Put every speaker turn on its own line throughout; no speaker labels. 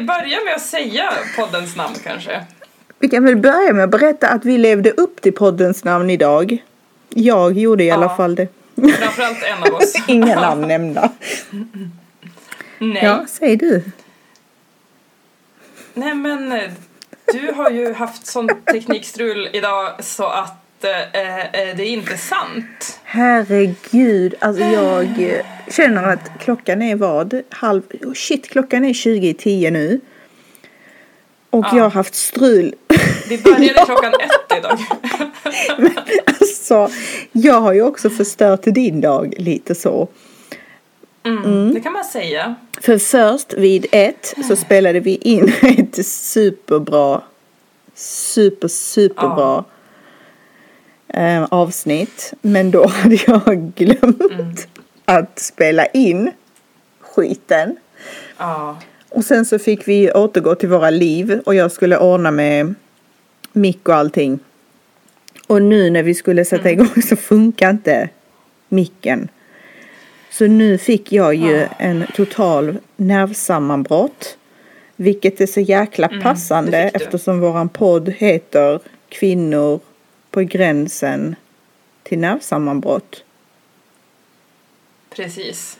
vi börja med att säga poddens namn kanske?
Vi kan väl börja med att berätta att vi levde upp till poddens namn idag. Jag gjorde i
Ja.
alla fall det.
Framförallt en av oss.
Inga namn nämnda.
Nej.
Ja, säg du.
Nej men eh, du har ju haft sån teknikstrul idag så att eh, eh, det är inte sant.
Herregud, alltså jag eh, känner att klockan är vad? Halv... oh Shit, klockan är 20 i 10 nu. Och
Ja.
jag har haft strul.
Vi började klockan ett idag.
alltså, jag har ju också förstört din dag lite så.
Mm, Det kan man säga.
För först vid ett så spelade vi in ett superbra, super, superbra eh, avsnitt. Men då hade jag glömt att spela in skiten.
Ja.
Och sen så fick vi återgå till våra liv och jag skulle ordna med mick och allting. Och nu när vi skulle sätta igång så funkar inte micken. Så nu fick jag ju en total nervsammanbrott. Vilket är så jäkla passande
det fick du.
eftersom våran podd heter Kvinnor på gränsen till nervsammanbrott.
Precis.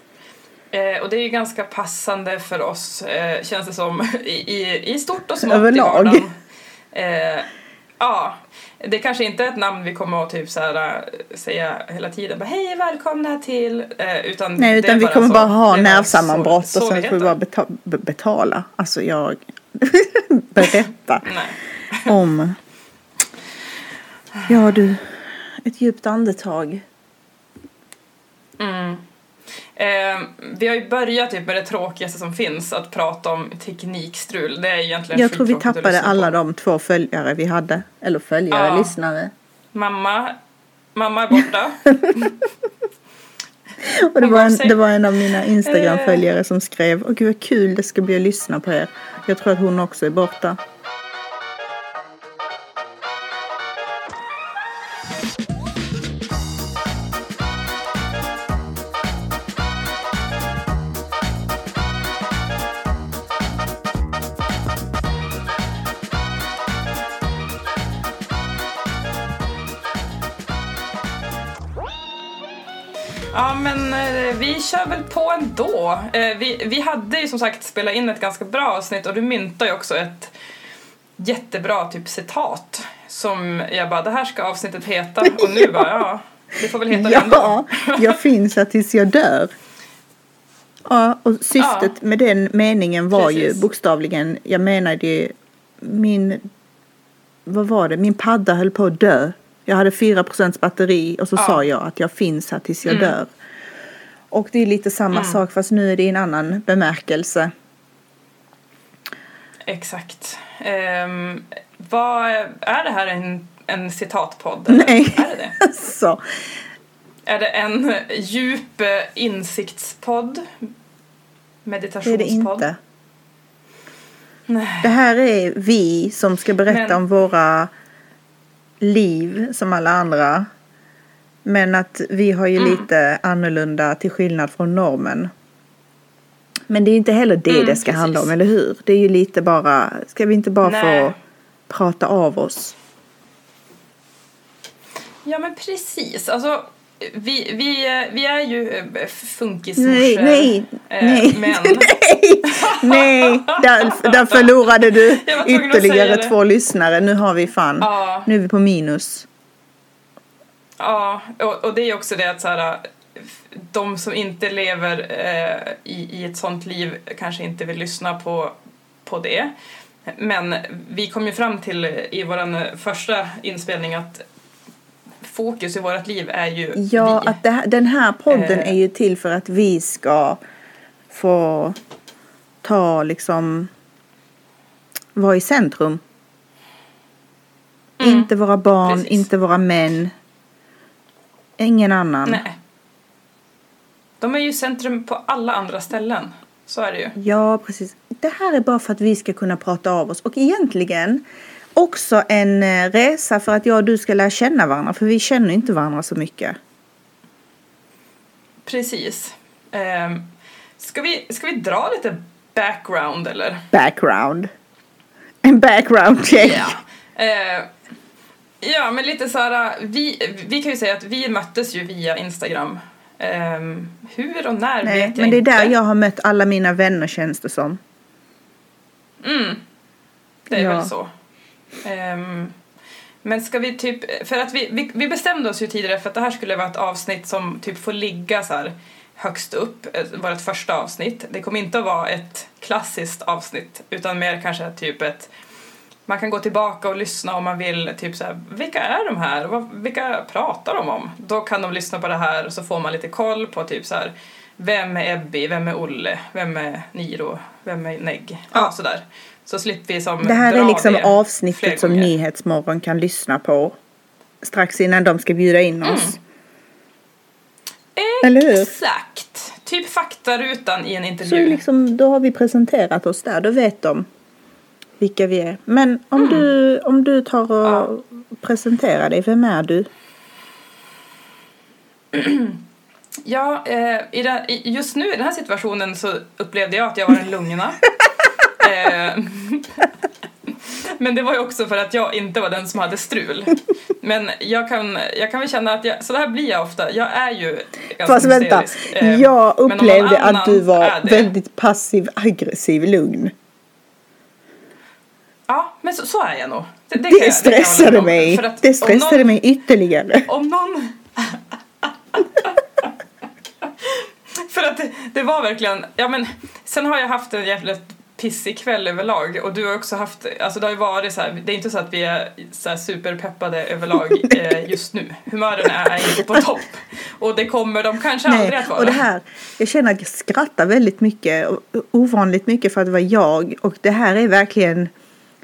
Eh, och det är ju ganska passande för oss, eh, känns det som, i, i, i stort och smått
Överlag.
i. Eh, ja, det kanske inte är ett namn vi kommer att typ så här, äh, säga hela tiden. Bara, Hej, välkomna till... Eh, utan
Nej, utan vi kommer
så.
bara ha nervsammanbrott
så-
och sen får vi bara beta- be- betala. Alltså jag berätta om. Ja du, ett djupt andetag.
Mm. Eh, vi har ju börjat typ med det tråkigaste som finns, att prata om teknikstrul. Det är egentligen
Jag tror vi tappade alla de två följare vi hade. Eller följare,
Ja.
lyssnare.
Mamma, mamma är borta.
Och det var, en, det var en av mina Instagram-följare som skrev Åh gud vad kul det ska bli att lyssna på er. Jag tror att hon också är borta.
Ja, men eh, vi kör väl på ändå. Eh, vi, vi hade ju som sagt spelat in ett ganska bra avsnitt och du myntade ju också ett jättebra typ citat som jag bara, det här ska avsnittet heta och nu bara, ja, det får väl heta det ändå.
Ja, jag finns här tills jag dör. Ja, och syftet
Ja.
med den meningen var ju
Precis.
bokstavligen, jag menade ju min, vad var det, min padda höll på att dö. Jag hade 4% batteri och så
Ja.
sa jag att jag finns här tills jag
Mm.
dör. Och det är lite samma sak fast nu är det i en annan bemärkelse.
Exakt. Ehm, vad, är det här en, en citatpodd? eller?
Nej.
Är det det?
Så,
Är det en djup eh, insiktspodd?
det är
Meditationspodd?
det inte.
Nej.
Det här är vi som ska berätta
Men-
om våra liv som alla andra. Men att vi har ju
Mm.
lite annorlunda till skillnad från normen. Men det är inte heller det
Mm,
det ska handla om,
precis.
eller hur? Det är ju lite bara, ska vi inte bara
Nej.
få prata av oss?
Ja men precis, alltså vi, vi, vi är ju eh, funkismorsor.
Nej, nej,
eh,
nej,
Men
nej, nej, där, där förlorade du ytterligare två lyssnare. Nu har vi fan,
ja,
nu är vi på minus.
ja och, och det är också det att så här, de som inte lever eh, i, i ett sånt liv kanske inte vill lyssna på, på det. Men vi kom ju fram till i vår första inspelning att fokus i vårt liv är ju
Ja,
vi.
att det den här podden
Eh.
är ju till för att vi ska få ta liksom vara i centrum.
Mm,
Inte våra barn,
precis.
inte våra män. Ingen annan.
Nej. De är ju centrum på alla andra ställen. Så är det ju.
Ja, precis. Det här är bara för att vi ska kunna prata av oss. Och egentligen också en eh, resa för att jag och du ska lära känna varandra. För vi känner inte varandra så mycket.
Precis. Ehm, ska, vi, ska vi dra lite background eller?
Background. En background check.
Ja. Eh, ja, men lite så här, vi, vi kan ju säga att vi möttes ju via Instagram. Eh, hur och när
Nej,
vet jag
men det är
inte.
där jag har mött alla mina vänner känns det som.
Mm. Det är
Ja.
väl så. Ehm, men ska vi typ, för att vi, vi, vi bestämde oss ju tidigare för att det här skulle vara ett avsnitt som typ får ligga så här högst upp, eh, vårt första avsnitt. Det kommer inte att vara ett klassiskt avsnitt utan mer kanske typ ett man kan gå tillbaka och lyssna om man vill, typ så här, vilka är de här? Vad, vilka pratar de om? Då kan de lyssna på det här och så får man lite koll på typ så här, vem är Ebbi, vem är Olle, vem är Niro, vem är Negg? Ja,
Ja.
sådär. Så slipper vi som
Det här är liksom avsnittet som. Nyhetsmorgon kan lyssna på. Strax innan de ska bjuda in
Mm.
oss. Eller hur?
Exakt! Typ faktarutan i en
Så
intervju.
liksom, då har vi presenterat oss där. Då vet de vilka vi är. Men om,
Mm.
du, om du tar och presenterar dig, vem är du?
Ja, eh, i den, just nu i den här situationen så upplevde jag att jag var en lugna. eh, men det var ju också för att jag inte var den som hade strul. Men jag kan, jag kan väl känna att jag, så det här blir jag ofta. Jag är ju ganska
Fast vänta.
Eh,
jag upplevde att du var
det-
väldigt passiv aggressiv lugn.
Ja, men så, så är jag nog. Det, det,
Det
jag- det
stressade
om.
mig.
För att
Det stressade
någon-
mig ytterligare.
Om någon... För att det, det var verkligen, ja men sen har jag haft en jävligt pissig kväll överlag och du har också haft, alltså det har ju varit så här, det är inte så att vi är så här superpeppade överlag eh, just nu. Humören är inte på topp och det kommer de kanske aldrig
Nej,
att vara.
och det här, jag känner att jag skrattar väldigt mycket, ovanligt mycket för att vara jag. Och det här är verkligen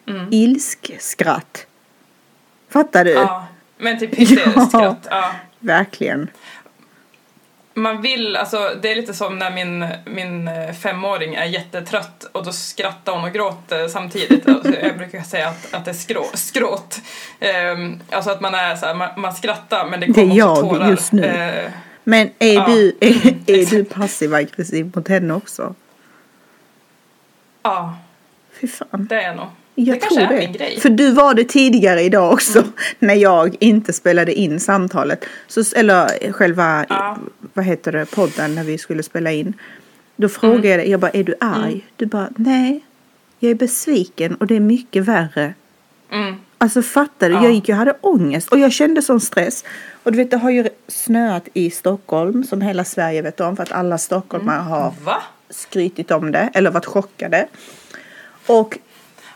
Mm.
ilskskratt. Fattar du?
Ja, men typ hysteriskt
Ja.
skratt. Ja.
Verkligen.
Man vill, alltså det är lite som när min, min eh, femåring är jättetrött och då skrattar hon och gråter samtidigt. Alltså, jag brukar säga att, att det är skrå, skråt. Ehm, alltså att man är så här, man, man skrattar men det
Det
kommer
är
också
jag
tårar.
just nu.
Eh,
Men är
Ja.
du, är, är du passiv aggressiv mot henne också?
ja,
Fy fan.
det är jag nog.
Jag
det
tror
är
det.
min grej. Mm.
För du var det tidigare idag också. När jag inte spelade in samtalet. Så, eller själva,
Ja.
vad heter det, podden när vi skulle spela in. Då frågade jag dig, jag bara, är du arg?
Mm.
Du bara, nej. Jag är besviken och det är mycket värre.
Mm.
Alltså fattar du?
Ja.
Jag gick och hade ångest och jag kände sån stress. Och du vet det har ju snöat i Stockholm som hela Sverige vet om för att alla stockholmare
Mm.
har
Va?
skrytit om det eller varit chockade. Och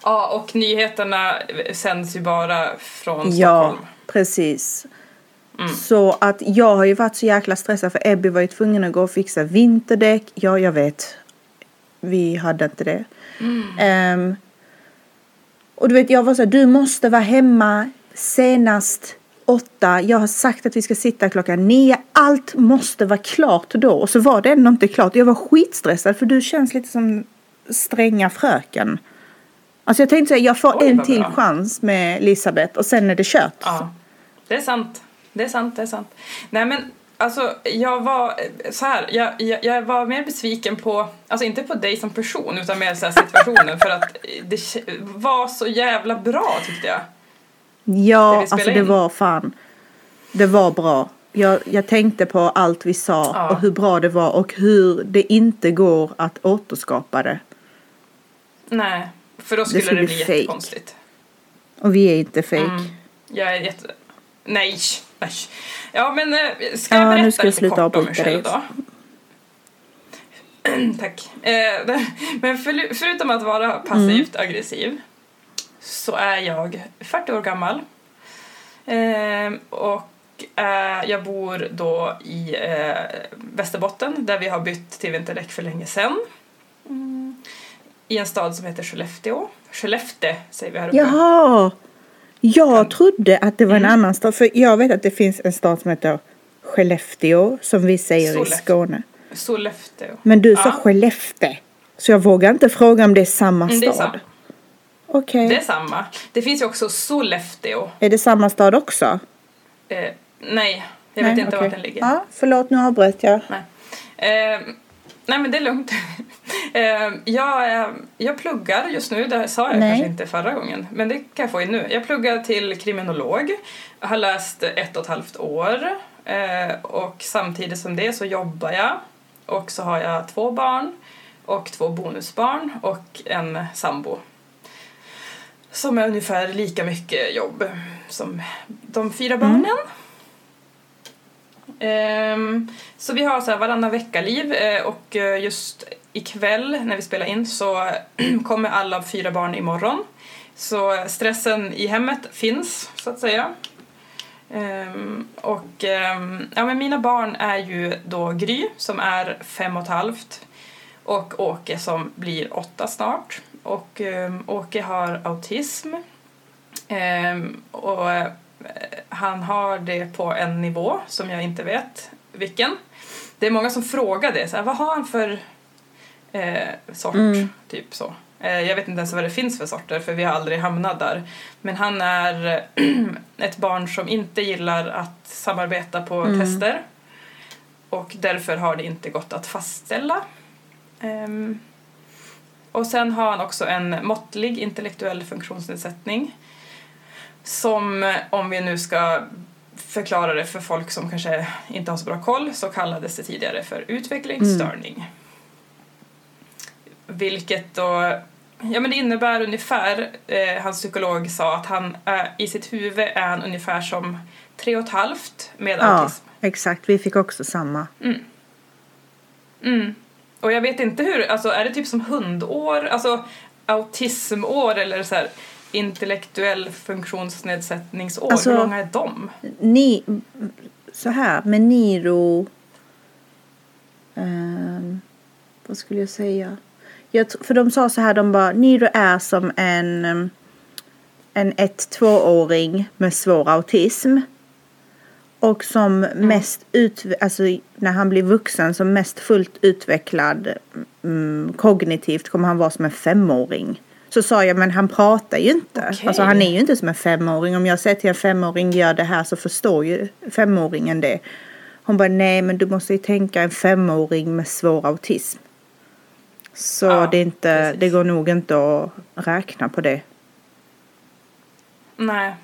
Ja, och nyheterna sänds ju bara från
ja,
Stockholm.
precis.
Mm.
Så att jag har ju varit så jäkla stressad för Ebby var ju tvungen att gå och fixa vinterdäck. Ja, jag vet. Vi hade inte det.
Mm.
Ehm, och du vet, jag var så här, du måste vara hemma senast åtta. Jag har sagt att vi ska sitta klockan nio. Allt måste vara klart då. Och så var det ändå inte klart. Jag var skitstressad för du känns lite som stränga fröken. Alltså jag tänkte säga, jag får
Oj,
en till
bra.
chans med Elisabeth och sen är det kört.
Ja, det är sant. Det är sant, det är sant. Nej men alltså jag var så här, jag, jag, jag var mer besviken på, alltså inte på dig som person utan mer så situationen för att det var så jävla bra tyckte jag. Det
Ja, alltså det
in.
var fan. Det var bra. Jag, jag tänkte på allt vi sa
Ja.
och hur bra det var och hur det inte går att återskapa det.
Nej, för då skulle det,
skulle
bli
bli fake.
jättekonstigt.
Och vi är inte fake.
Mm. Jag är jätte... Nej, nej. Ja men eh, ska jag
Ja,
berätta
nu ska
lite
sluta
kort om mig själv då? Tack. Eh, det- men för, förutom att vara passivt
Mm.
aggressiv så är jag 40 år gammal. Eh, och eh, jag bor då i Västerbotten där vi har bytt till vinterdäck för länge sedan. I en stad som heter Skellefteå. Skellefteå säger vi här uppe.
Jaha! Jag trodde att det var en
Mm.
annan stad. För jag vet att det finns en stad som heter Skellefteå som vi säger i
Sollefteå.
Skåne.
Sollefteå.
Men du sa
Ja.
Skellefteå. Så jag vågar inte fråga om det är samma
Mm, det är
stad.
samma.
Okej.
Det är samma. Det finns ju också Sollefteå.
Är det samma stad också?
Eh, nej, jag
Nej,
vet inte
okej.
var den ligger.
Ja, förlåt nu avbröt jag.
Nej. Eh, nej men det är lugnt. Eh, jag, eh, jag pluggar just nu, det sa jag
Nej.
kanske inte förra gången, men det kan jag få in nu. Jag pluggar till kriminolog, jag har läst ett och ett halvt år eh, och samtidigt som det så jobbar jag och så har jag två barn och två bonusbarn och en sambo som är ungefär lika mycket jobb som de fyra barnen. Ehm, Ehm, så vi har så här varannan vecka-liv eh, och eh, just ikväll när vi spelar in så kommer alla fyra barn imorgon. Så stressen i hemmet finns, så att säga. Ehm, och ehm, ja, men mina barn är ju då Gry som är fem och ett halvt och Åke som blir åtta snart. Och um, Åke har autism. Och han har det på en nivå som jag inte vet vilken. Det är många som frågar det, så här, vad har han för eh, sort?
Mm.
Typ så. Eh, jag vet inte ens vad det finns för sorter för vi har aldrig hamnat där. Men han är ett barn som inte gillar att samarbeta på
Mm.
tester. Och därför har det inte gått att fastställa. Ehm, och sen har han också en måttlig intellektuell funktionsnedsättning. Som, eh, om vi nu ska förklara det för folk som kanske inte har så bra koll, så kallades det tidigare för utvecklingsstörning. Vilket då, ja men det innebär ungefär, eh, hans psykolog sa att han är, i sitt huvud är han ungefär som tre och ett halvt med
Ja,
autism.
exakt. Vi fick också samma.
Mm. Och jag vet inte hur, alltså är det typ som hundår, alltså autismår eller så här intellektuell funktionsnedsättningsår,
Alltså-
hur långa är de?
Ni, så här, med Niro... ehm, vad skulle jag säga? Jag, för de sa så här, de bara, Niro är som en, en ett-tvååring med svår autism. Och som mest ut, alltså när han blir vuxen, som mest fullt utvecklad mm, kognitivt kommer han vara som en femåring. Så sa jag, men han pratar ju inte.
Okej.
Alltså han är ju inte som en femåring. Om jag säger till en femåring, gör det här så förstår ju femåringen det. Hon bara, nej men du måste ju tänka en femåring med svår autism. Så
Ja,
det, är inte,
precis.
det går nog inte att räkna på det.
Nej.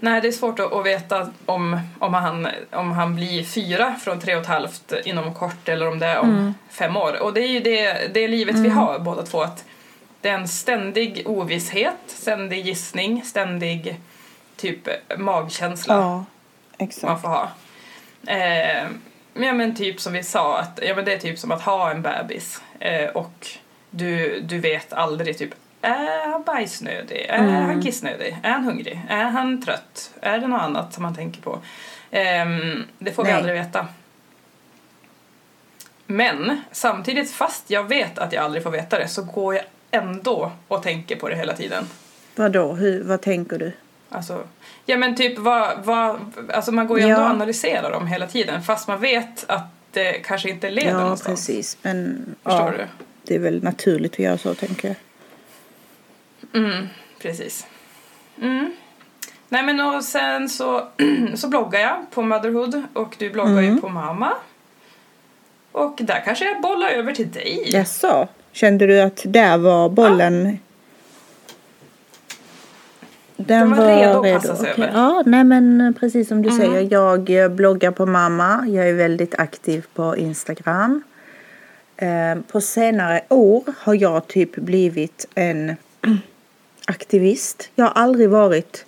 Nej, det är svårt att, att veta om, om, han, om han blir fyra från tre och ett halvt inom kort eller om det är om fem år. Och det är ju det, det livet vi har båda två. Att det är en ständig ovisshet, ständig gissning, ständig typ magkänsla man
exakt.
får ha. Eh, ja, men typ som vi sa, att, ja, men det är typ som att ha en bebis eh, och du, du vet aldrig typ är han bajsnödig? Är
Mm.
han kissnödig? Är han hungrig? Är han trött? Är det något annat som man tänker på? Ehm, det får vi
Nej.
aldrig veta. Men samtidigt, fast jag vet att jag aldrig får veta det så går jag ändå och tänker på det hela tiden.
Vadå, Hur, vad tänker du?
Alltså, ja men typ vad, vad, alltså man går ju ändå
Ja.
och analyserar dem hela tiden fast man vet att det kanske inte leder
Ja,
någonstans.
precis. Men
Förstår
ja,
du?
det är väl naturligt att göra så, tänker jag.
Mm, precis. Mm. Nej men och sen så, så bloggar jag på Motherhood och du bloggar ju
Mm.
på Mamma. Och där kanske jag bollar över till dig.
Jaså? Kände du att där var bollen? Den
var redo att passas
Okej.
över. Mm.
Ja, nej men precis som du säger. Jag eh, bloggar på mamma. Jag är väldigt aktiv på Instagram. Eh, På senare år har jag typ blivit en aktivist. Jag har aldrig varit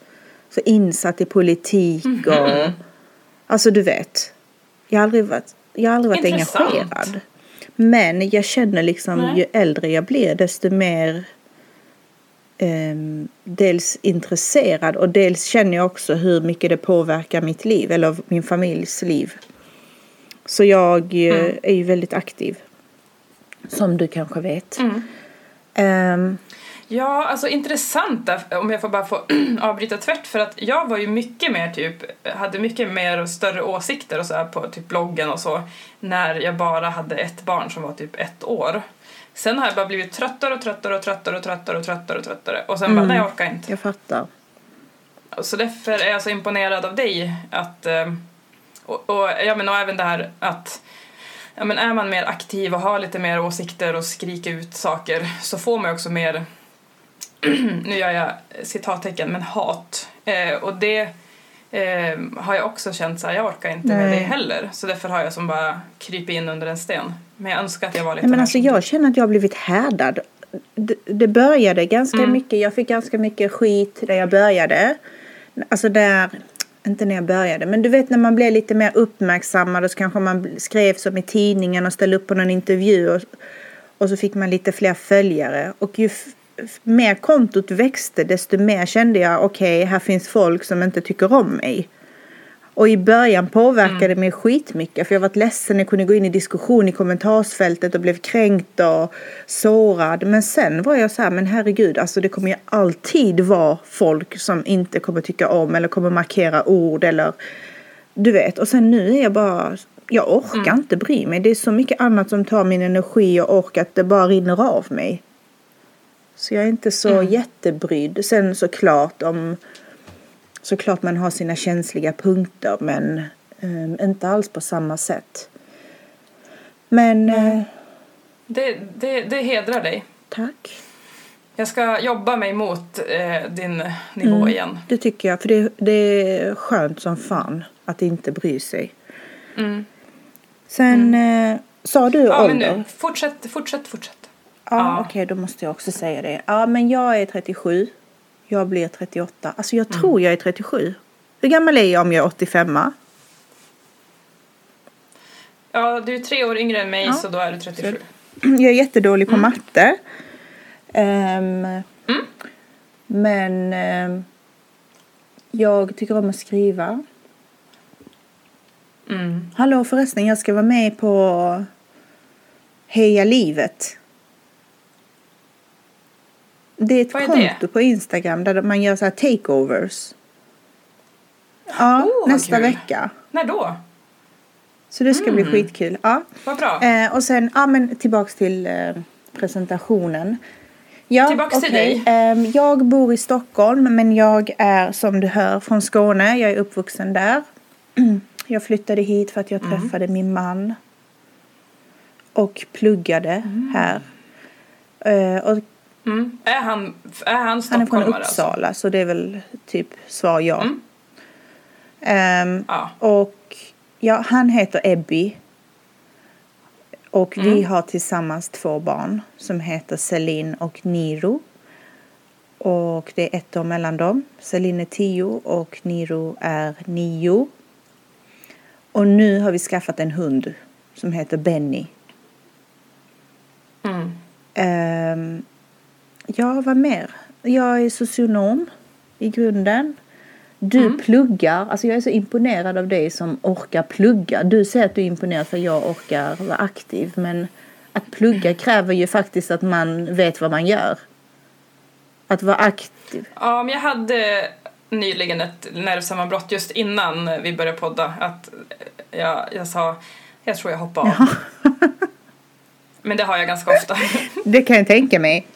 så insatt i politik
Mhm.
och alltså du vet. Jag har aldrig varit, jag har aldrig varit
Intressant.
engagerad. Men jag känner liksom
Nej.
ju äldre jag blir desto mer ehm, dels intresserad och dels känner jag också hur mycket det påverkar mitt liv eller min familjs liv. Så jag eh,
Mm.
är ju väldigt aktiv. Som du kanske vet.
Mm.
Ehm,
Ja, alltså intressant där, om jag får bara få avbryta tvärt för att jag var ju mycket mer typ, hade mycket mer och större åsikter och så här på typ bloggen och så när jag bara hade ett barn som var typ ett år. Sen har jag bara blivit tröttare och tröttare och tröttare och tröttare och tröttare och tröttare och sen bara, nej jag orkar inte.
jag fattar.
Så därför är jag så imponerad av dig att, eh, och, och, ja, men, och även det här att ja, men är man mer aktiv och har lite mer åsikter och skriker ut saker så får man också mer, nu gör jag citattecken, men hat. Eh, och det eh, har jag också känt så här, jag orkar inte med
Nej.
det heller. Så därför har jag som bara krypit in under en sten. Men jag önskar att jag var lite
Nej, men alltså jag känner att jag har blivit härdad. Det, det började ganska
Mm.
mycket, jag fick ganska mycket skit där jag började. Alltså där, inte när jag började, men du vet när man blev lite mer uppmärksammad och så kanske man skrev som i tidningen och ställde upp på någon intervju och, och så fick man lite fler följare. Och ju mer kontot växte desto mer kände jag okej, här finns folk som inte tycker om mig. Och i början påverkade det mig skitmycket för jag var ledsen, jag kunde gå in i diskussion i kommentarsfältet och blev kränkt och sårad. Men sen var jag så här, men herregud, alltså det kommer ju alltid vara folk som inte kommer tycka om eller kommer markera ord eller du vet. Och sen nu är jag bara, jag orkar inte bry mig. Det är så mycket annat som tar min energi och ork att det bara rinner av mig. Så jag är inte så jättebrydd. Sen såklart om såklart man har sina känsliga punkter men eh, inte alls på samma sätt. Men eh,
Det, det, det hedrar dig.
tack.
Jag ska jobba mig mot eh, din nivå
Mm.
igen.
Det tycker jag för det, det är skönt som fan att inte bry sig.
Mm.
Sen eh, sa du
Ja, men
ålder?
nu, fortsätt, fortsätt, fortsätt.
Ja, okej, då måste jag också säga det. Ja, men jag är 37. Jag blir 38. Alltså jag tror jag är 37. Hur gammal är jag om jag är 85?
Ja, du är tre år yngre än mig
Ja.
så då är du 37.
Jag är jättedålig på matte. Ehm, Men ehm, jag tycker om att skriva.
Mm.
Hallå förresten, jag ska vara med på Heja livet. Det är ett
Vad är
konto
det?
på Instagram där man gör så här takeovers. Ja,
Oh,
nästa
kul.
vecka.
När då?
Så det ska bli
Mm.
skitkul. Ja.
Vad bra.
Eh, och sen, ja men tillbaks till eh, presentationen. Ja,
Tillbaks till
okej.
dig.
Ehm, jag bor i Stockholm men jag är som du hör från Skåne. Jag är uppvuxen där. Jag flyttade hit för att jag
Mm.
träffade min man. Och pluggade
Mm.
här. Eh, och
Mm. Är, han, är han
han är från
stockholmare
Uppsala så det är väl typ svar ja.
Mm. Alltså? Ja.
och ja, han heter Ebby. Och vi
Mm.
har tillsammans två barn som heter Celine och Niro. Och det är ett år mellan dem. Celine är tio och Niro är nio. Och nu har vi skaffat en hund som heter Benny.
Mm.
Ehm, ja, vad mer? Jag är socionom i grunden. Du
Mm.
pluggar. Alltså jag är så imponerad av dig som orkar plugga. Du säger att du är imponerad för att jag orkar vara aktiv. Men att plugga kräver ju faktiskt att man vet vad man gör. Att vara aktiv.
Ja, men jag hade nyligen ett nervsammanbrott just innan vi började podda. Att jag, jag sa, jag tror jag hoppar av. Men det har jag ganska ofta.
Det kan jag tänka mig.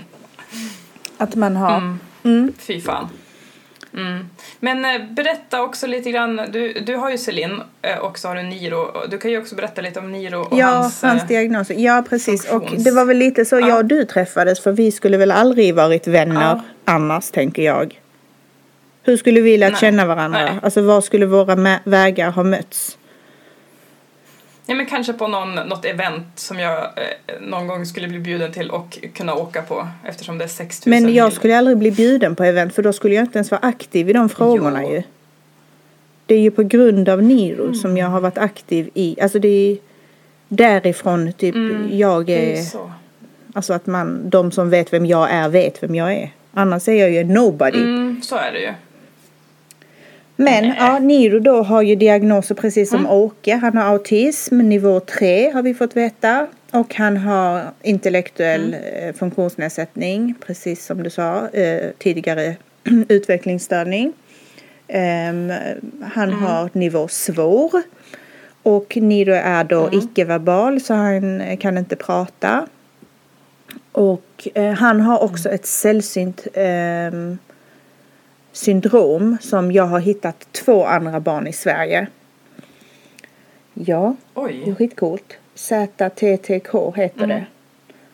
Att man har.
Mm.
Mm.
Fy fan. Mm. Men eh, berätta också lite grann, du, du har ju Celine eh, och så har du Niro. Du kan ju också berätta lite om Niro och
Ja,
hans...
hans,
eh,
diagnoser. Ja, precis. Och
funktions-
det var väl lite så
Ja.
jag och du träffades. För vi skulle väl aldrig varit vänner
Ja.
annars, tänker jag. Hur skulle vi lärt känna varandra?
Nej.
Alltså, var skulle våra vägar ha mötts?
Ja, men kanske på någon, något event som jag eh, någon gång skulle bli bjuden till och kunna åka på eftersom det är 6000
Men jag
mil.
skulle aldrig bli bjuden på event för då skulle jag inte ens vara aktiv i de frågorna
Jo.
ju. Det är ju på grund av Niro
Mm.
som jag har varit aktiv i. Alltså det är därifrån typ
Mm,
jag
är
är. Alltså att man, de som vet vem jag är vet vem jag är. Annars är jag ju nobody.
Mm, så är det ju.
Men
Nej.
ja, Niro då har ju diagnoser precis som
Mm.
Åke. Han har autism nivå 3 har vi fått veta. Och han har intellektuell
Mm.
eh, funktionsnedsättning, precis som du sa eh, tidigare, utvecklingsstörning. Ehm, han
Mm.
har nivå svår. Och Niro är då
Mm.
icke-verbal så han eh, kan inte prata. Och eh, han har också ett sällsynt ehm, syndrom som jag har hittat två andra barn i Sverige. Ja, det är
Oj,
skitcoolt. ZTTK heter
Mm.
det.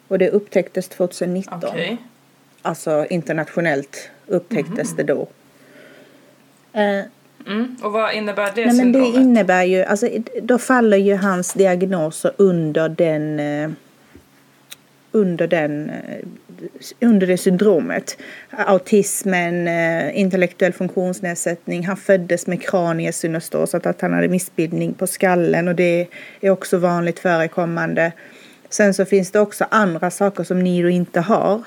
Och det upptäcktes 2019.
okej.
Alltså internationellt upptäcktes det då. Eh,
Mm. Och vad innebär det
Nej men det innebär ju, alltså då faller ju hans diagnoser under den eh, under den eh, under det syndromet. Autismen, eh, intellektuell funktionsnedsättning. Han föddes med kraniesynostos, att han hade missbildning på skallen och det är också vanligt förekommande. Sen så finns det också andra saker som Niro inte har.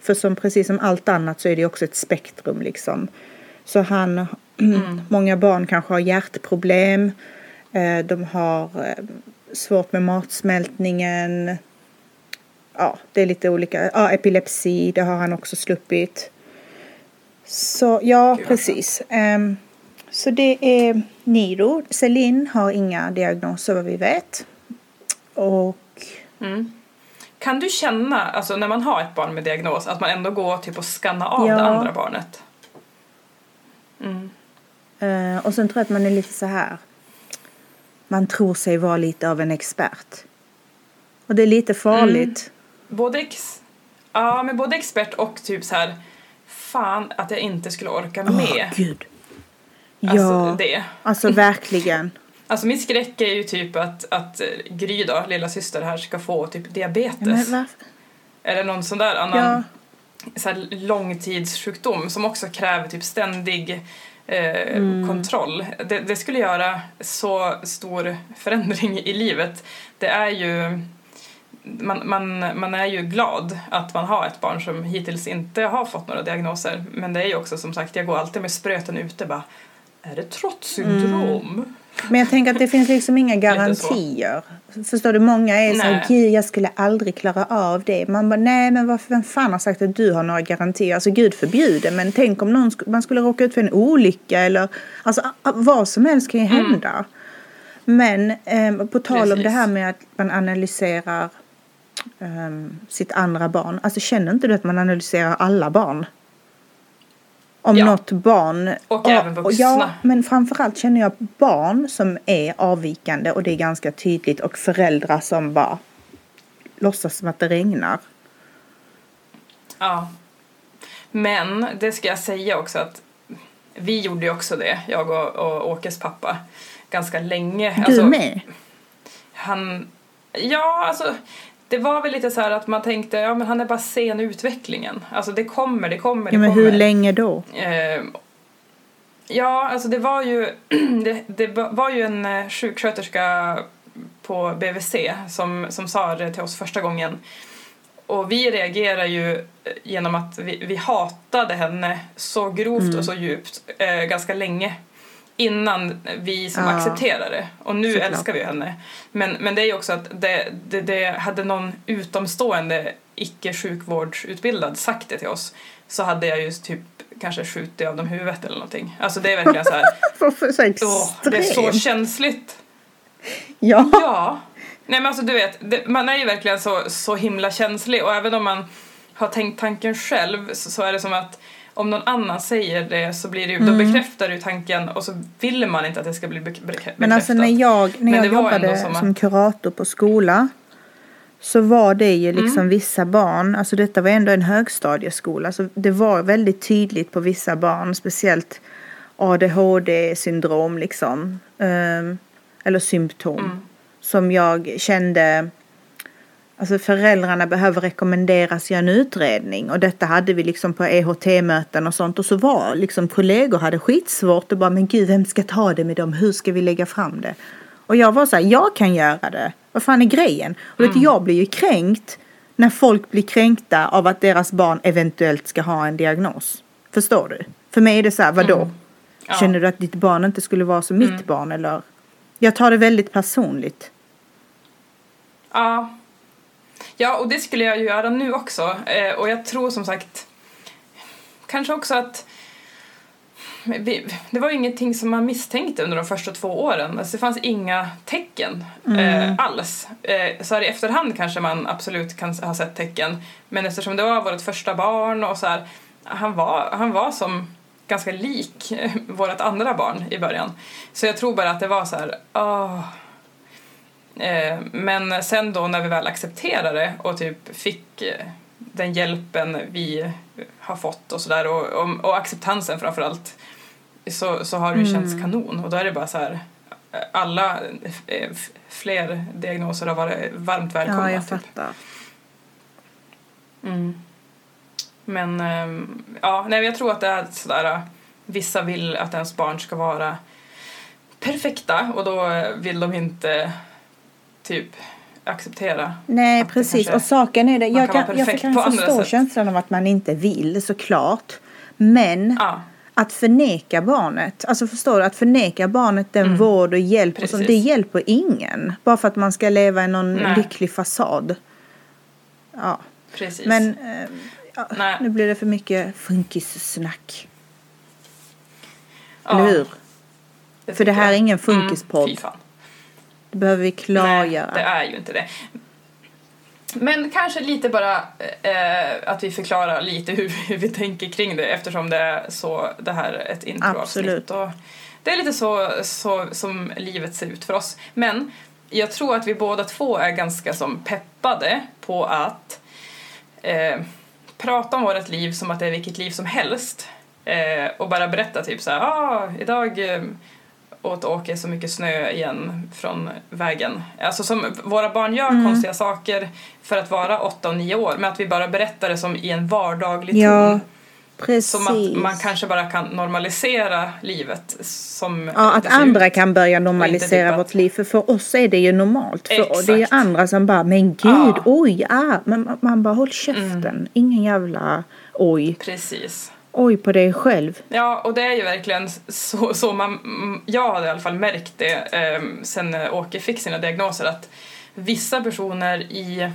För som precis som allt annat så är det också ett spektrum liksom. Så han, många barn kanske har hjärtproblem. Eh, de har eh, svårt med matsmältningen. Ja, det är lite olika. Ja, epilepsi, det har han också sluppit. Så ja,
Gud,
precis. Ehm, så det är Niro. Celine har inga diagnoser vad vi vet. Och
Mm. Kan du känna, alltså när man har ett barn med diagnos, att man ändå går typ och skannar av
Ja.
det andra barnet? Mm.
Eh, och sen tror jag att man är lite så här. Man tror sig vara lite av en expert. Och det är lite farligt.
Både, ex, ja, men både expert och typ så här fan att jag inte skulle orka med
gud.
alltså,
ja,
det.
alltså verkligen.
Alltså min skräck är ju typ att, att eh, Gry då, lilla syster här, ska få typ diabetes.
Ja?
Eller någon sån där annan
Ja.
så här, långtidssjukdom som också kräver typ ständig eh,
Mm.
kontroll. Det, det skulle göra så stor förändring i livet. Det är ju man, man, man är ju glad att man har ett barn som hittills inte har fått några diagnoser. Men det är ju också som sagt, jag går alltid med spröten ute bara är det trotssyndrom?
Men jag tänker att det finns liksom inga garantier. Förstår du? Många är så här, gud jag skulle aldrig klara av det. Man bara, nej men varför, vem fan har sagt att du har några garantier? Alltså gud förbjude, men tänk om någon, man skulle råka ut för en olycka eller alltså vad som helst kan ju hända. Men ehm, på tal om
Precis.
det här med att man analyserar ehm, sitt andra barn. Alltså känner inte du att man analyserar alla barn? Om
Ja.
något barn.
Och även vuxna.
Ja, men framförallt känner jag barn som är avvikande och det är ganska tydligt och föräldrar som bara låtsas som att det regnar.
Ja. Men det ska jag säga också att vi gjorde ju också det, jag och, och Åkes pappa, ganska länge.
Du med?
Han, ja, alltså det var väl lite så här att man tänkte, ja men han är bara sen i utvecklingen. Alltså det kommer, det kommer, det
Ja, men
kommer.
hur länge då?
Eh, ja, alltså det var ju, det, det var ju en eh, sjuksköterska på BVC som, som sa det till oss första gången. Och vi reagerar ju eh, genom att vi, vi hatade henne så grovt
Mm.
och så djupt eh, ganska länge innan vi som
Ja.
accepterar det. Och nu
Såklart.
älskar vi henne. Men, men det är ju också att det, det, det hade någon utomstående icke sjukvårdsutbildad sagt det till oss så hade jag ju typ kanske skjutit av dem huvudet eller någonting. Alltså det är verkligen så här,
så
åh, det är så känsligt.
Ja.
Ja. Nej men alltså du vet, det, man är ju verkligen så, så himla känslig och även om man har tänkt tanken själv så, så är det som att om någon annan säger det så blir det ju, då
Mm.
bekräftar du tanken och så vill man inte att det ska bli bek- bekräftat.
Men alltså när jag, när jag jobbade
som
som, kurator på skola så var det ju liksom
Mm.
vissa barn, alltså detta var ändå en högstadieskola, så det var väldigt tydligt på vissa barn, speciellt ADHD-syndrom liksom, ehm, eller symptom,
Mm.
som jag kände Alltså föräldrarna behöver rekommenderas göra en utredning och detta hade vi liksom på EHT-möten och sånt och så var liksom kollegor hade skitsvårt och bara men gud vem ska ta det med dem, hur ska vi lägga fram det? Och jag var så här, jag kan göra det, vad fan är grejen? Och vet, du, jag blir ju kränkt när folk blir kränkta av att deras barn eventuellt ska ha en diagnos. Förstår du? För mig är det så här, vadå?
Mm. Ja.
Känner du att ditt barn inte skulle vara som mitt barn eller? Jag tar det väldigt personligt.
Ja. Ja, och det skulle jag ju göra nu också. Eh, och jag tror som sagt kanske också att vi, det var ju ingenting som man misstänkte under de första två åren. Alltså det fanns inga tecken eh, alls. Eh, så här i efterhand kanske man absolut kan ha sett tecken. Men eftersom det var vårt första barn och så här, han var, han var som ganska lik vårt andra barn i början. Så jag tror bara att det var så här, Eh, men sen då när vi väl accepterade och typ fick eh, den hjälpen vi har fått och sådär och, och, och acceptansen framförallt så, så har det ju känts kanon och då är det bara så här eh, alla eh, fler diagnoser har varit varmt välkomna.
Ja, jag
typ.
fattar.
Mm. Men ehm, ja, nej, jag tror att det är sådär, vissa vill att ens barn ska vara perfekta och då eh, vill de inte typ acceptera.
Nej, precis. Och saken är det, jag
kan
jag kan förstå
sätt.
känslan av att man inte vill såklart. Men
Ja,
att förneka barnet, alltså förstår du, att förneka barnet den vård och hjälp och sånt,
Mm.
Det hjälper ingen. Bara för att man ska leva i någon
Nej.
lycklig fasad. Ja,
precis.
men eh, ja, nu blir det för mycket funkissnack.
ja,
Eller hur?
det
För det här är
jag.
ingen funkispodd.
Mm, fy fan.
Det behöver vi
Nej,
klargöra.
det är ju inte det. Men kanske lite bara eh, att vi förklarar lite hur, hur vi tänker kring det eftersom det är så det här är ett introavsnitt. Det är lite så, så som livet ser ut för oss. Men jag tror att vi båda två är ganska som peppade på att eh, prata om vårt liv som att det är vilket liv som helst. Eh, och bara berätta typ så här, ah, idag eh, åt Åke så mycket snö igen från vägen. Alltså som våra barn gör
Mm.
konstiga saker för att vara åtta och nio år men att vi bara berättar det som i en vardaglig
Ja,
ton.
precis.
Som att man kanske bara kan normalisera livet som
Ja, att andra
ut.
kan börja normalisera
typ
vårt liv. För för oss är det ju normalt. För det är ju
Exakt.
andra som bara, men gud,
Ja. Mm.
oj, ah. Man- man bara, håll käften. Ingen jävla oj.
Precis.
Oj på dig själv.
Ja, och det är ju verkligen så, så man, jag har i alla fall märkt det eh, sen eh, Åke fick sina diagnoser att vissa personer i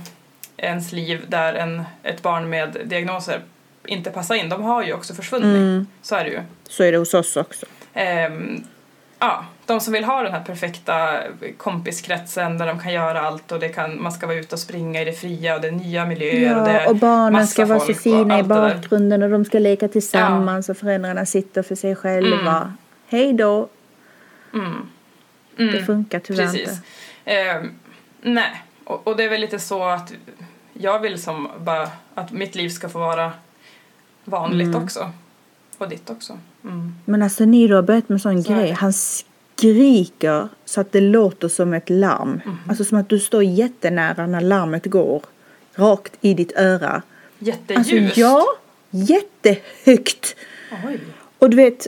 ens liv där en, ett barn med diagnoser inte passar in, de har ju också försvunnit.
Mm.
Så är det ju.
Så är det hos oss också.
Ehm, ja, de som vill ha den här perfekta kompiskretsen där de kan göra allt och det kan, man ska vara ute och springa i det fria och det är nya miljöer och det
Ja,
är
och barnen ska vara så fina i bakgrunden och de ska leka tillsammans och föräldrarna sitter för sig själva. Hej då.
Mm.
Det funkar tyvärr
Precis.
inte.
Ehm, nej, och, och det är väl lite så att jag vill som bara att mitt liv ska få vara vanligt
Mm.
också. Och ditt också. Mm.
Men alltså ni har börjat med sån
Så
grej. Han skriker så att det låter som ett larm.
Mhm.
Alltså som att du står jättenära när larmet går. Rakt i ditt öra. Alltså
Jätteljust.
ja, jättehögt.
Oj.
Och du vet,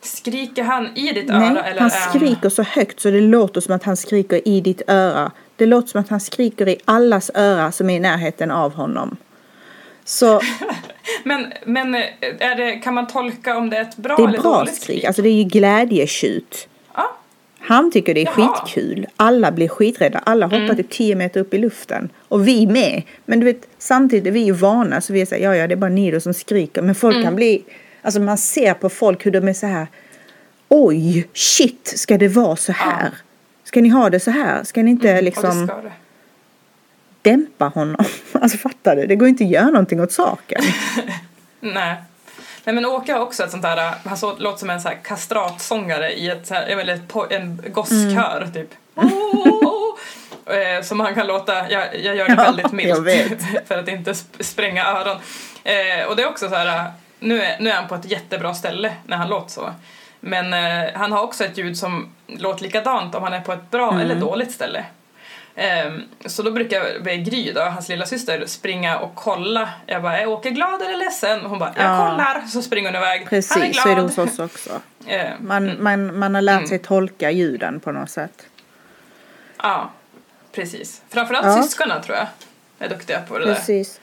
Skriker han i ditt
nej,
öra? Eller
han skriker så högt så det låter som att han skriker i ditt öra. Det låter som att han skriker i allas öra som är i närheten av honom. Så
Men, men eh, är det, kan man tolka om det är ett bra
det är
eller
bra
dåligt
skrik. Alltså det är ju glädjetjut.
Ja,
Han tycker det är
Jaha.
skitkul. Alla blir skiträdda. Alla hoppar
Mm.
typ 10 meter upp i luften. Och vi med. Men du vet, samtidigt är vi ju vana så vi är så här, ja ja det är bara ni då som skriker. Men folk
Mm.
kan bli, alltså man ser på folk hur de är så här, oj, shit, ska det vara så här? Ska ni ha det så här? Ska ni inte
det
liksom
ska det.
dämpa honom? Alltså fattar du? Det går inte att göra någonting åt saken.
Nej. Nej men Åke har också ett sånt där, han så, låter som en så här kastratsångare i ett, så här, eller ett, en gosskör
Mm.
typ. Eh, Som han kan låta, jag, jag gör det väldigt milt för att inte sp- spränga öron. Eh, och det är också så här, nu är, nu är han på ett jättebra ställe när han låter så. Men eh, han har också ett ljud som låter likadant om han är på ett bra
Mm.
eller dåligt ställe. Ehm, så då brukar Gry, då, hans lilla syster, springa och kolla. Jag bara, är Åke glad eller ledsen? Och hon bara, jag
Ja.
kollar. Så springer hon iväg. han är
Precis,
glad.
så är det hos oss också.
Ehm,
Man, man, man har lärt
Mm.
sig tolka ljuden på något sätt.
Ja, precis. Framförallt
Ja.
syskonen tror jag är duktiga på det där.
Precis.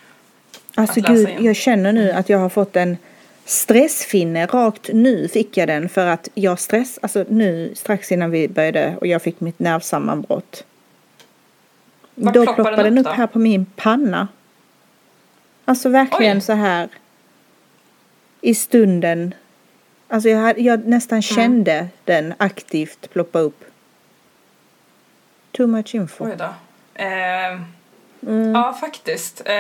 Alltså
Att läsa
gud,
in.
jag känner nu att jag har fått en stressfinne. Rakt nu fick jag den för att jag stress, alltså nu strax innan vi började och jag fick mitt nervsammanbrott.
Vart
Då
ploppar den
den
upp då?
här på min panna. Alltså verkligen
Oj.
så här i stunden. Alltså jag, hade, jag
Mm.
nästan kände den aktivt ploppa upp. Too much info.
Oj då. Ehm,
Mm.
Ja, faktiskt. Eh,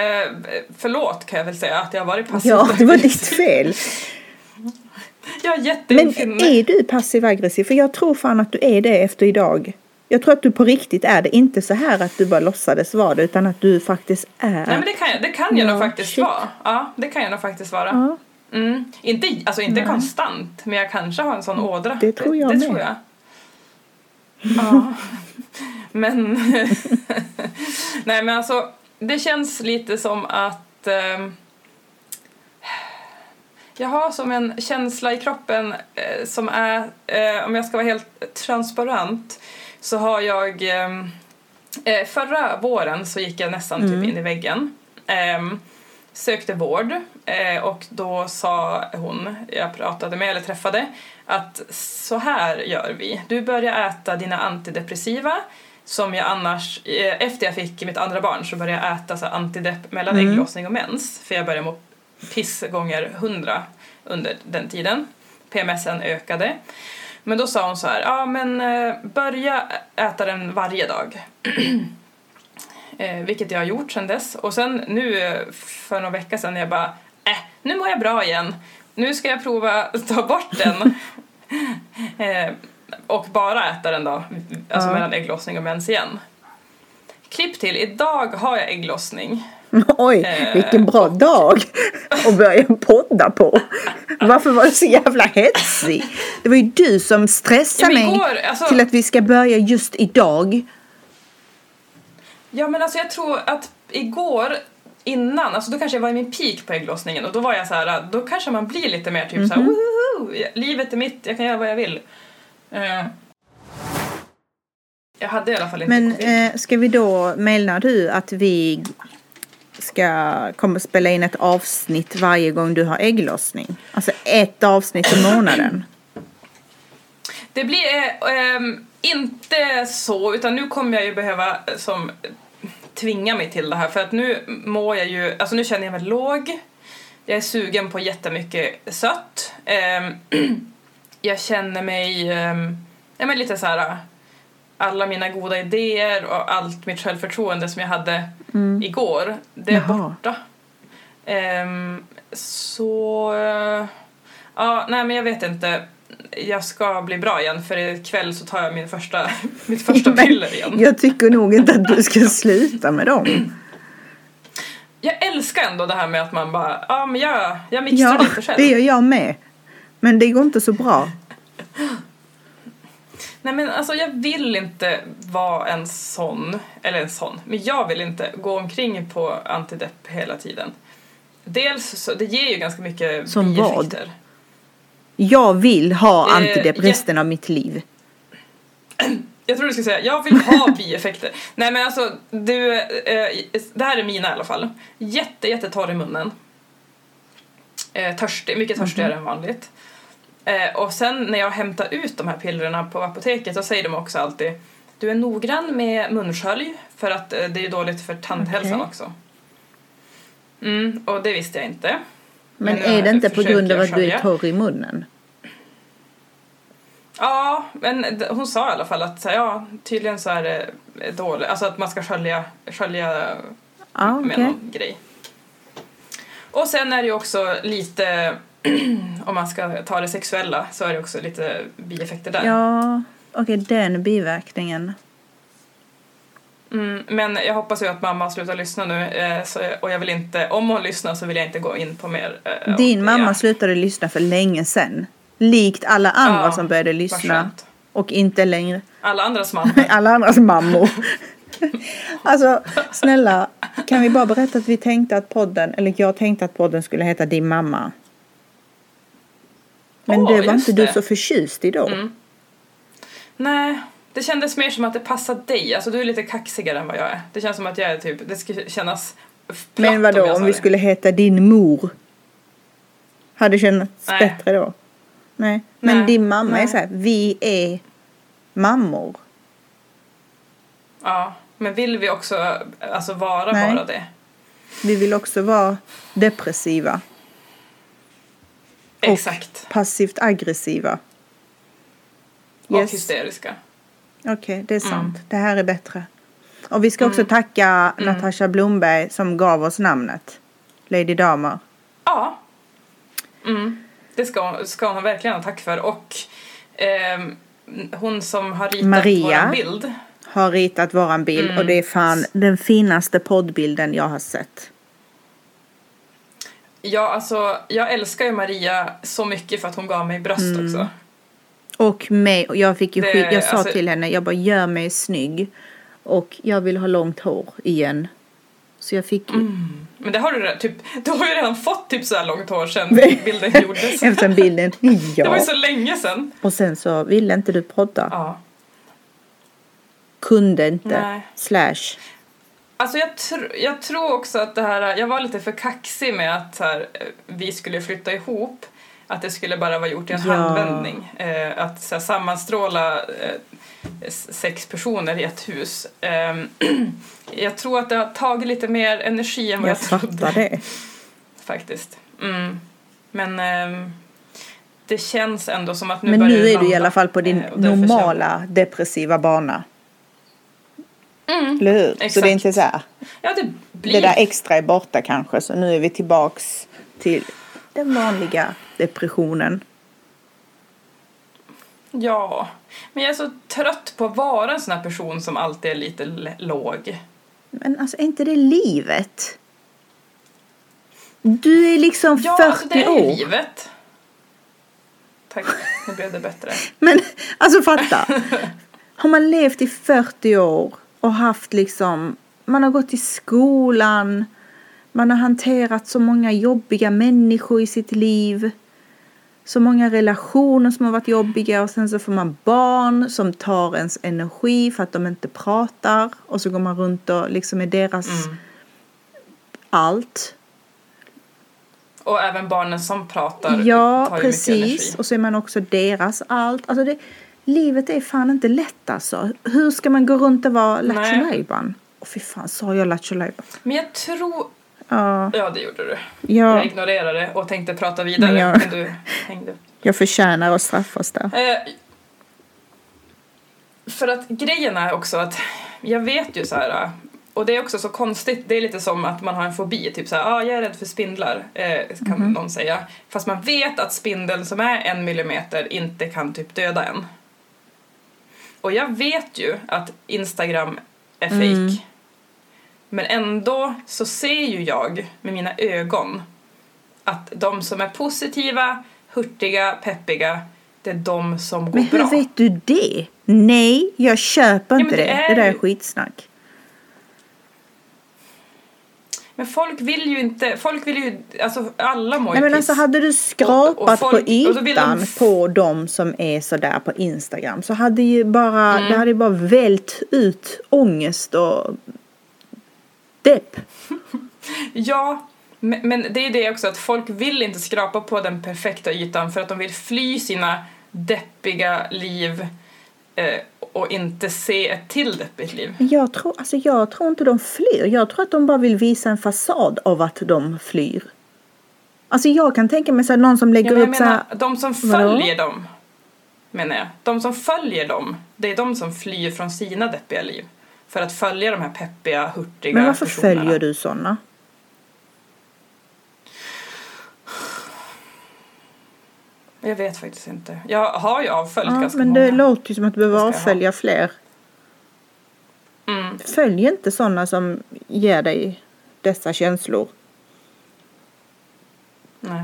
förlåt kan jag väl säga att jag har varit passiv.
Ja, det var ditt fel.
Jag är
Men
jätteinfinnig.
är du passiv aggressiv? För jag tror fan att du är det efter idag. Jag tror att du på riktigt är det. Inte så här att du bara låtsades vara det utan att du faktiskt är.
Nej men det kan, det kan jag
Ja,
nog faktiskt
shit.
vara. Ja, det kan jag nog faktiskt vara.
Ja.
Mm. Inte, alltså inte
Nej.
konstant, men jag kanske har en sån ådra.
Det tror jag
det, det
med.
tror jag. Ja. men... Nej men alltså, det känns lite som att... ehm, jag har som en känsla i kroppen eh, som är, eh, om jag ska vara helt transparent, så har jag... ehm, eh, förra våren så gick jag nästan typ in i väggen. Ehm, sökte vård eh, och då sa hon, jag pratade med eller träffade, att så här gör vi. Du börjar äta dina antidepressiva som jag annars, eh, efter jag fick mitt andra barn så började jag äta så antidepp mellan ägglossning och mens för jag började må piss gånger hundra under den tiden. PMSen ökade. Men då sa hon så här, ja men eh, börja äta den varje dag. Eh, vilket jag har gjort sedan dess. Och sen nu eh, för några veckor sedan jag bara, äh, nu mår jag bra igen. Nu ska jag prova att ta bort den. eh, och bara äta den då, alltså
Ja.
mellan ägglossning och mens igen. Klipp till, idag har jag ägglossning.
Oj,
Eh,
vilken bra dag att börja podda på. Varför var du så jävla hetsig? Det var ju du som stressade
Ja, men
mig
igår, alltså-
till att vi ska börja just idag.
Ja men alltså jag tror att igår innan, alltså då kanske jag var i min peak på ägglossningen och då var jag så här, då kanske man blir lite mer typ så här, "Woho! livet är mitt, jag kan göra vad jag vill. Eh, jag hade i alla fall inte
Men eh, ska vi då, menar du att vi ska komma spela in ett avsnitt varje gång du har ägglossning? Alltså ett avsnitt i månaden?
Det blir eh, ehm, inte så, utan nu kommer jag ju behöva eh, som tvinga mig till det här för att nu mår jag ju, alltså nu känner jag mig låg. Jag är sugen på jättemycket sött. Eh, jag känner mig, eh, ja men lite så här alla mina goda idéer och allt mitt självförtroende som jag hade igår, det är
Jaha.
borta. Ehm, så, eh, ja, nej men jag vet inte. Jag ska bli bra igen för ikväll så tar jag min första, mitt första piller igen.
Jag tycker nog inte att du ska sluta med dem.
Jag älskar ändå det här med att man bara, ja men jag, jag mixtrar
Ja,
lite själv.
det gör jag med. Men det går inte så bra.
Nej men alltså jag vill inte vara en sån, eller en sån, men jag vill inte gå omkring på antidepp hela tiden. Dels så, det ger ju ganska mycket
Som vad?
bieffekter.
Jag vill ha
Eh,
antidepp resten av mitt liv.
Jag tror du skulle säga, jag vill ha bieffekter. Nej men alltså, du, eh, det här är mina i alla fall. Jätte, jättetorr i munnen. Eh, törstig, mycket törstigare än vanligt. Eh, och sen när jag hämtar ut de här pillerna på apoteket så säger de också alltid du är noggrann med munskölj för att eh, det är dåligt för tandhälsan
Okej.
också. Mm, och det visste jag inte.
Men
nu
är det inte på grund av att du är torr i munnen?
Ja, men hon sa i alla fall att ja, tydligen så är det dåligt, alltså att man ska skölja, skölja
Ja,
med
okej.
någon grej. Och sen är det ju också lite, om man ska ta det sexuella, så är det också lite bieffekter där.
Ja, okej den biverkningen.
Mm, men jag hoppas ju att mamma slutar lyssna nu, eh, så, och jag vill inte, om hon lyssnar så vill jag inte gå in på mer. Eh,
Din mamma slutade lyssna för länge sedan. Likt alla andra
Ja,
som började lyssna. Och inte längre
Alla andras mamma.
alla andras mammor. alltså, snälla, kan vi bara berätta att vi tänkte att podden, eller jag tänkte att podden skulle heta Din mamma. Men
Åh,
det var inte du
det.
så förtjust i då.
Mm. Nej, det kändes mer som att det passade dig. Alltså du är lite kaxigare än vad jag är. Det känns som att jag är typ, det skulle kännas platt
Men vadå,
jag
om
sa
vi
det.
skulle heta Din mor? Hade känts
Nej.
bättre då? Nej. Men
Nej,
din mamma är
nej.
så här, vi är mammor.
Ja, men vill vi också alltså vara bara det?
Vi vill också vara depressiva. Och
Exakt.
Passivt aggressiva.
Och
Yes.
hysteriska.
Okej, det är sant.
Mm.
Det här är bättre. Och vi ska också tacka Natasha Blomberg som gav oss namnet. Lady Damer.
Ja. Mm. Det ska, ska hon verkligen ha tack för. Och ehm, hon som har ritat
Maria.
vår bild.
Har ritat våran bild
Mm.
och det är fan den finaste poddbilden jag har sett.
Ja, alltså jag älskar ju Maria så mycket för att hon gav mig bröst
Mm.
också.
Och mig, jag fick ju
Det-
skit, jag sa
alltså-
till henne, jag bara gör mig snygg. Och jag vill ha långt hår igen. Så jag fick ju,
Mm. Men det har du redan, typ, du har ju redan fått typ så här långt hår sedan
Nej.
bilden gjordes.
efter bilden,
Det var ju
ja.
så länge sedan.
Och sen så ville inte du podda.
Ja.
Kunde inte.
Nej.
Slash.
Alltså jag, tr- jag tror också att det här, jag var lite för kaxig med att här, eh, vi skulle flytta ihop. Att det skulle bara vara gjort i en
Ja.
handvändning. Eh, att så här, sammanstråla eh, sex personer i ett hus. Ehm, jag tror att det har tagit lite mer energi än vad jag,
Jag
trodde.
det.
Faktiskt. Mm. Men ehm, det känns ändå som att nu
Men nu är du i alla fall på din
Eh,
normala depressiva bana.
Mm.
Eller hur? Så det är
exakt.
inte så här.
Ja, det blir...
Det där extra är borta kanske. Så nu är vi tillbaks till den vanliga depressionen.
Ja, men jag är så trött på att vara en sån här person som alltid är lite låg.
Men alltså är inte det livet? Du är liksom
Ja,
40
alltså det är
år.
livet. Tack, nu blev det bättre.
Men alltså fatta. Har man levt i 40 år och haft liksom, man har gått i skolan, man har hanterat så många jobbiga människor i sitt liv. Så många relationer som har varit jobbiga och sen så får man barn som tar ens energi för att de inte pratar och så går man runt och liksom är deras
Mm.
allt.
Och även barnen som pratar
Ja,
tar ju mycket
precis.
energi.
Och så är man också deras allt. Alltså det, livet är fan inte lätt alltså. Hur ska man gå runt och vara. Lattjo Lajban? Åh fy fan, sa jag Lattjo Lajban?
Men jag tror...
Ja,
Ja, det gjorde du.
ja,
Jag ignorerade och tänkte prata vidare,
Men jag-
men du hängde upp.
jag förtjänar att straffas där.
Eh, för att grejen är också att jag vet ju så här och det är också så konstigt, det är lite som att man har en fobi, typ så här, ah, jag är rädd för spindlar, eh, kan
Mhm.
någon säga. Fast man vet att spindeln som är en millimeter inte kan typ döda en. Och jag vet ju att Instagram är fake.
Mm.
Men ändå så ser ju jag med mina ögon att de som är positiva, hurtiga, peppiga, det är de som går
Men hur
bra.
vet du det? Nej, jag köper inte
det
det.
är
Det där är skitsnack.
Men folk vill ju inte, folk vill ju, alltså alla mår
Nej
ju
men
piss.
alltså hade du skrapat
Och- och folk-
på
de
ytan
f-
på de som är sådär på Instagram så hade ju bara,
Mm.
det hade ju bara vält ut ångest och depp.
Ja, men, men det är det också att folk vill inte skrapa på den perfekta ytan för att de vill fly sina deppiga liv eh, och inte se ett till deppigt liv.
Men jag tror, alltså jag tror inte de flyr. Jag tror att de bara vill visa en fasad av att de flyr. Alltså jag kan tänka mig så här, någon som
Ja,
lägger
men jag
upp så här,
menar, de som
Vadå?
följer dem, menar jag. De som följer dem, det är de som flyr från sina deppiga liv. För att följa de här peppiga, hurtiga
Men varför
personerna.
följer du sådana?
Jag vet faktiskt inte. Jag har ju avföljt
Ja,
ganska
men
många.
det låter ju som att du behöver avfölja fler.
Mm.
Följ inte sådana som ger dig dessa känslor.
Nej.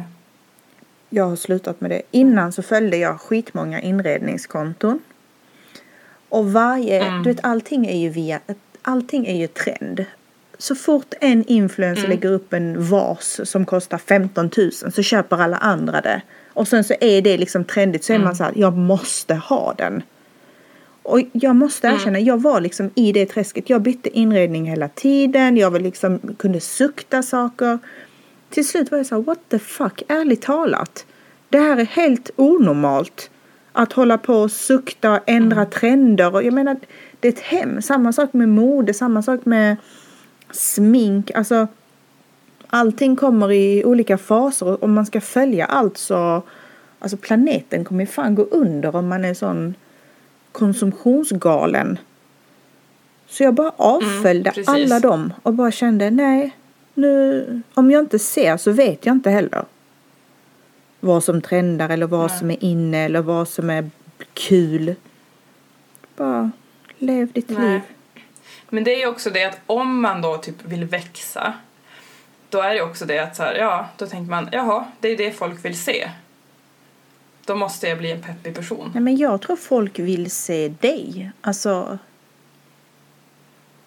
Jag har slutat med det. Innan så följde jag skitmånga inredningskonton. Och varje,
Mm.
du vet allting är ju via, allting är ju trend. Så fort en influencer
Mm.
lägger upp en vas som kostar 15 000 så köper alla andra det. Och sen så är det liksom trendigt så är
Mm.
man så här, jag måste ha den. Och jag måste
Mm.
erkänna, jag var liksom i det träsket. Jag bytte inredning hela tiden. Jag var liksom, kunde sukta saker. Till slut var jag så här, what the fuck, ärligt talat. Det här är helt onormalt. Att hålla på och sukta och ändra trender. Och jag menar, det är ett hem. Samma sak med mode, samma sak med smink. Alltså, allting kommer i olika faser. Och om man ska följa allt så, alltså planeten kommer ju fan gå under om man är sån konsumtionsgalen. Så jag bara avföljde
precis.
alla dem och bara kände nej, nu, om jag inte ser så vet jag inte heller. Vad som trendar eller vad
Nej.
som är inne eller vad som är kul. Bara lev ditt
Nej.
liv.
Men det är ju också det att om man då typ vill växa då är det också det att så här, ja, då tänker man jaha, det är det folk vill se. Då måste jag bli en peppig person.
Nej, men jag tror folk vill se dig. Alltså,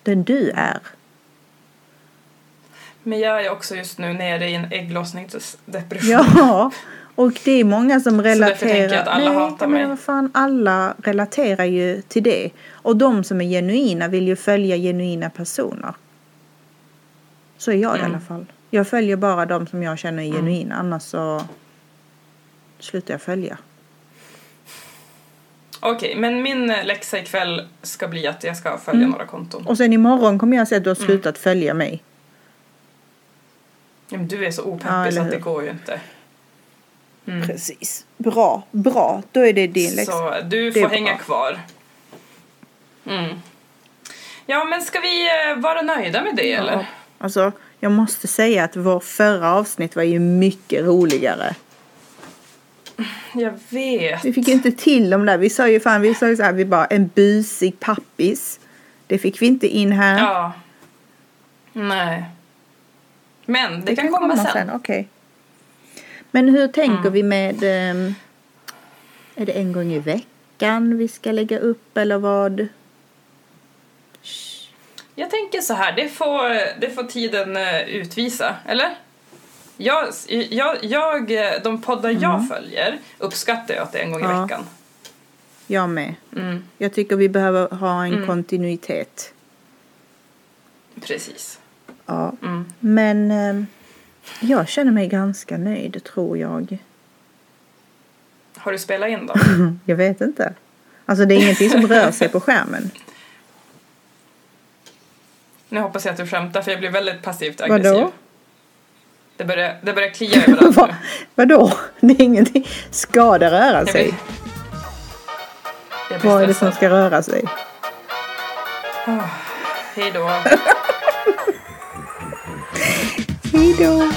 den du är.
Men jag är också just nu nere i en ägglossningsdepression.
Ja, och det är många som
därför
relaterar.
tänker jag att alla
Nej,
hatar
men
mig.
vad fan, alla relaterar ju till det. Och de som är genuina vill ju följa genuina personer. Så är jag i
Mm.
alla fall. Jag följer bara de som jag känner är genuina, annars så slutar jag följa.
Okej, men min läxa ikväll ska bli att jag ska följa
Mm.
några konton.
Och sen imorgon kommer jag säga att du har
Mm.
slutat följa mig.
Ja, men du är så
Ja,
opeppig
eller
så att det går ju inte. Mm.
Precis. Bra, bra. Då är det din läxa.
Så du får
bra.
hänga kvar. Mm. Ja, men ska vi eh, vara nöjda med det eller?
Alltså, jag måste säga att vår förra avsnitt var ju mycket roligare.
Jag vet.
Vi fick ju inte till dem där. Vi sa ju fan, vi sa ju så här, vi bara en busig pappis. Det fick vi inte in här.
Ja. Nej. Men det, kan, komma, sen.
Okej. Men hur tänker
Mm.
vi med... ehm, är det en gång i veckan vi ska lägga upp eller vad?
Jag tänker så här, det får, det får tiden eh, utvisa, eller? Jag, jag, jag, eh, de poddar jag följer uppskattar jag att det är en gång i
Mm. Ja.
veckan.
Jag med.
Mm,
Jag tycker vi behöver ha en
Mm.
kontinuitet.
precis.
Ja.
Mm.
Men ehm, jag känner mig ganska nöjd tror jag.
Har du spelat in då?
Jag vet inte. Alltså det är ingenting som rör sig på skärmen.
Nu hoppas jag att du skämtar för jag blir väldigt passivt aggressiv.
Vadå?
Det börjar, det börjar klia överallt
Va, vadå? Det är ingenting. Ska det röra
Jag
sig?
blir, jag blir
Vad är det som ska röra sig?
Hej då.
Hej då!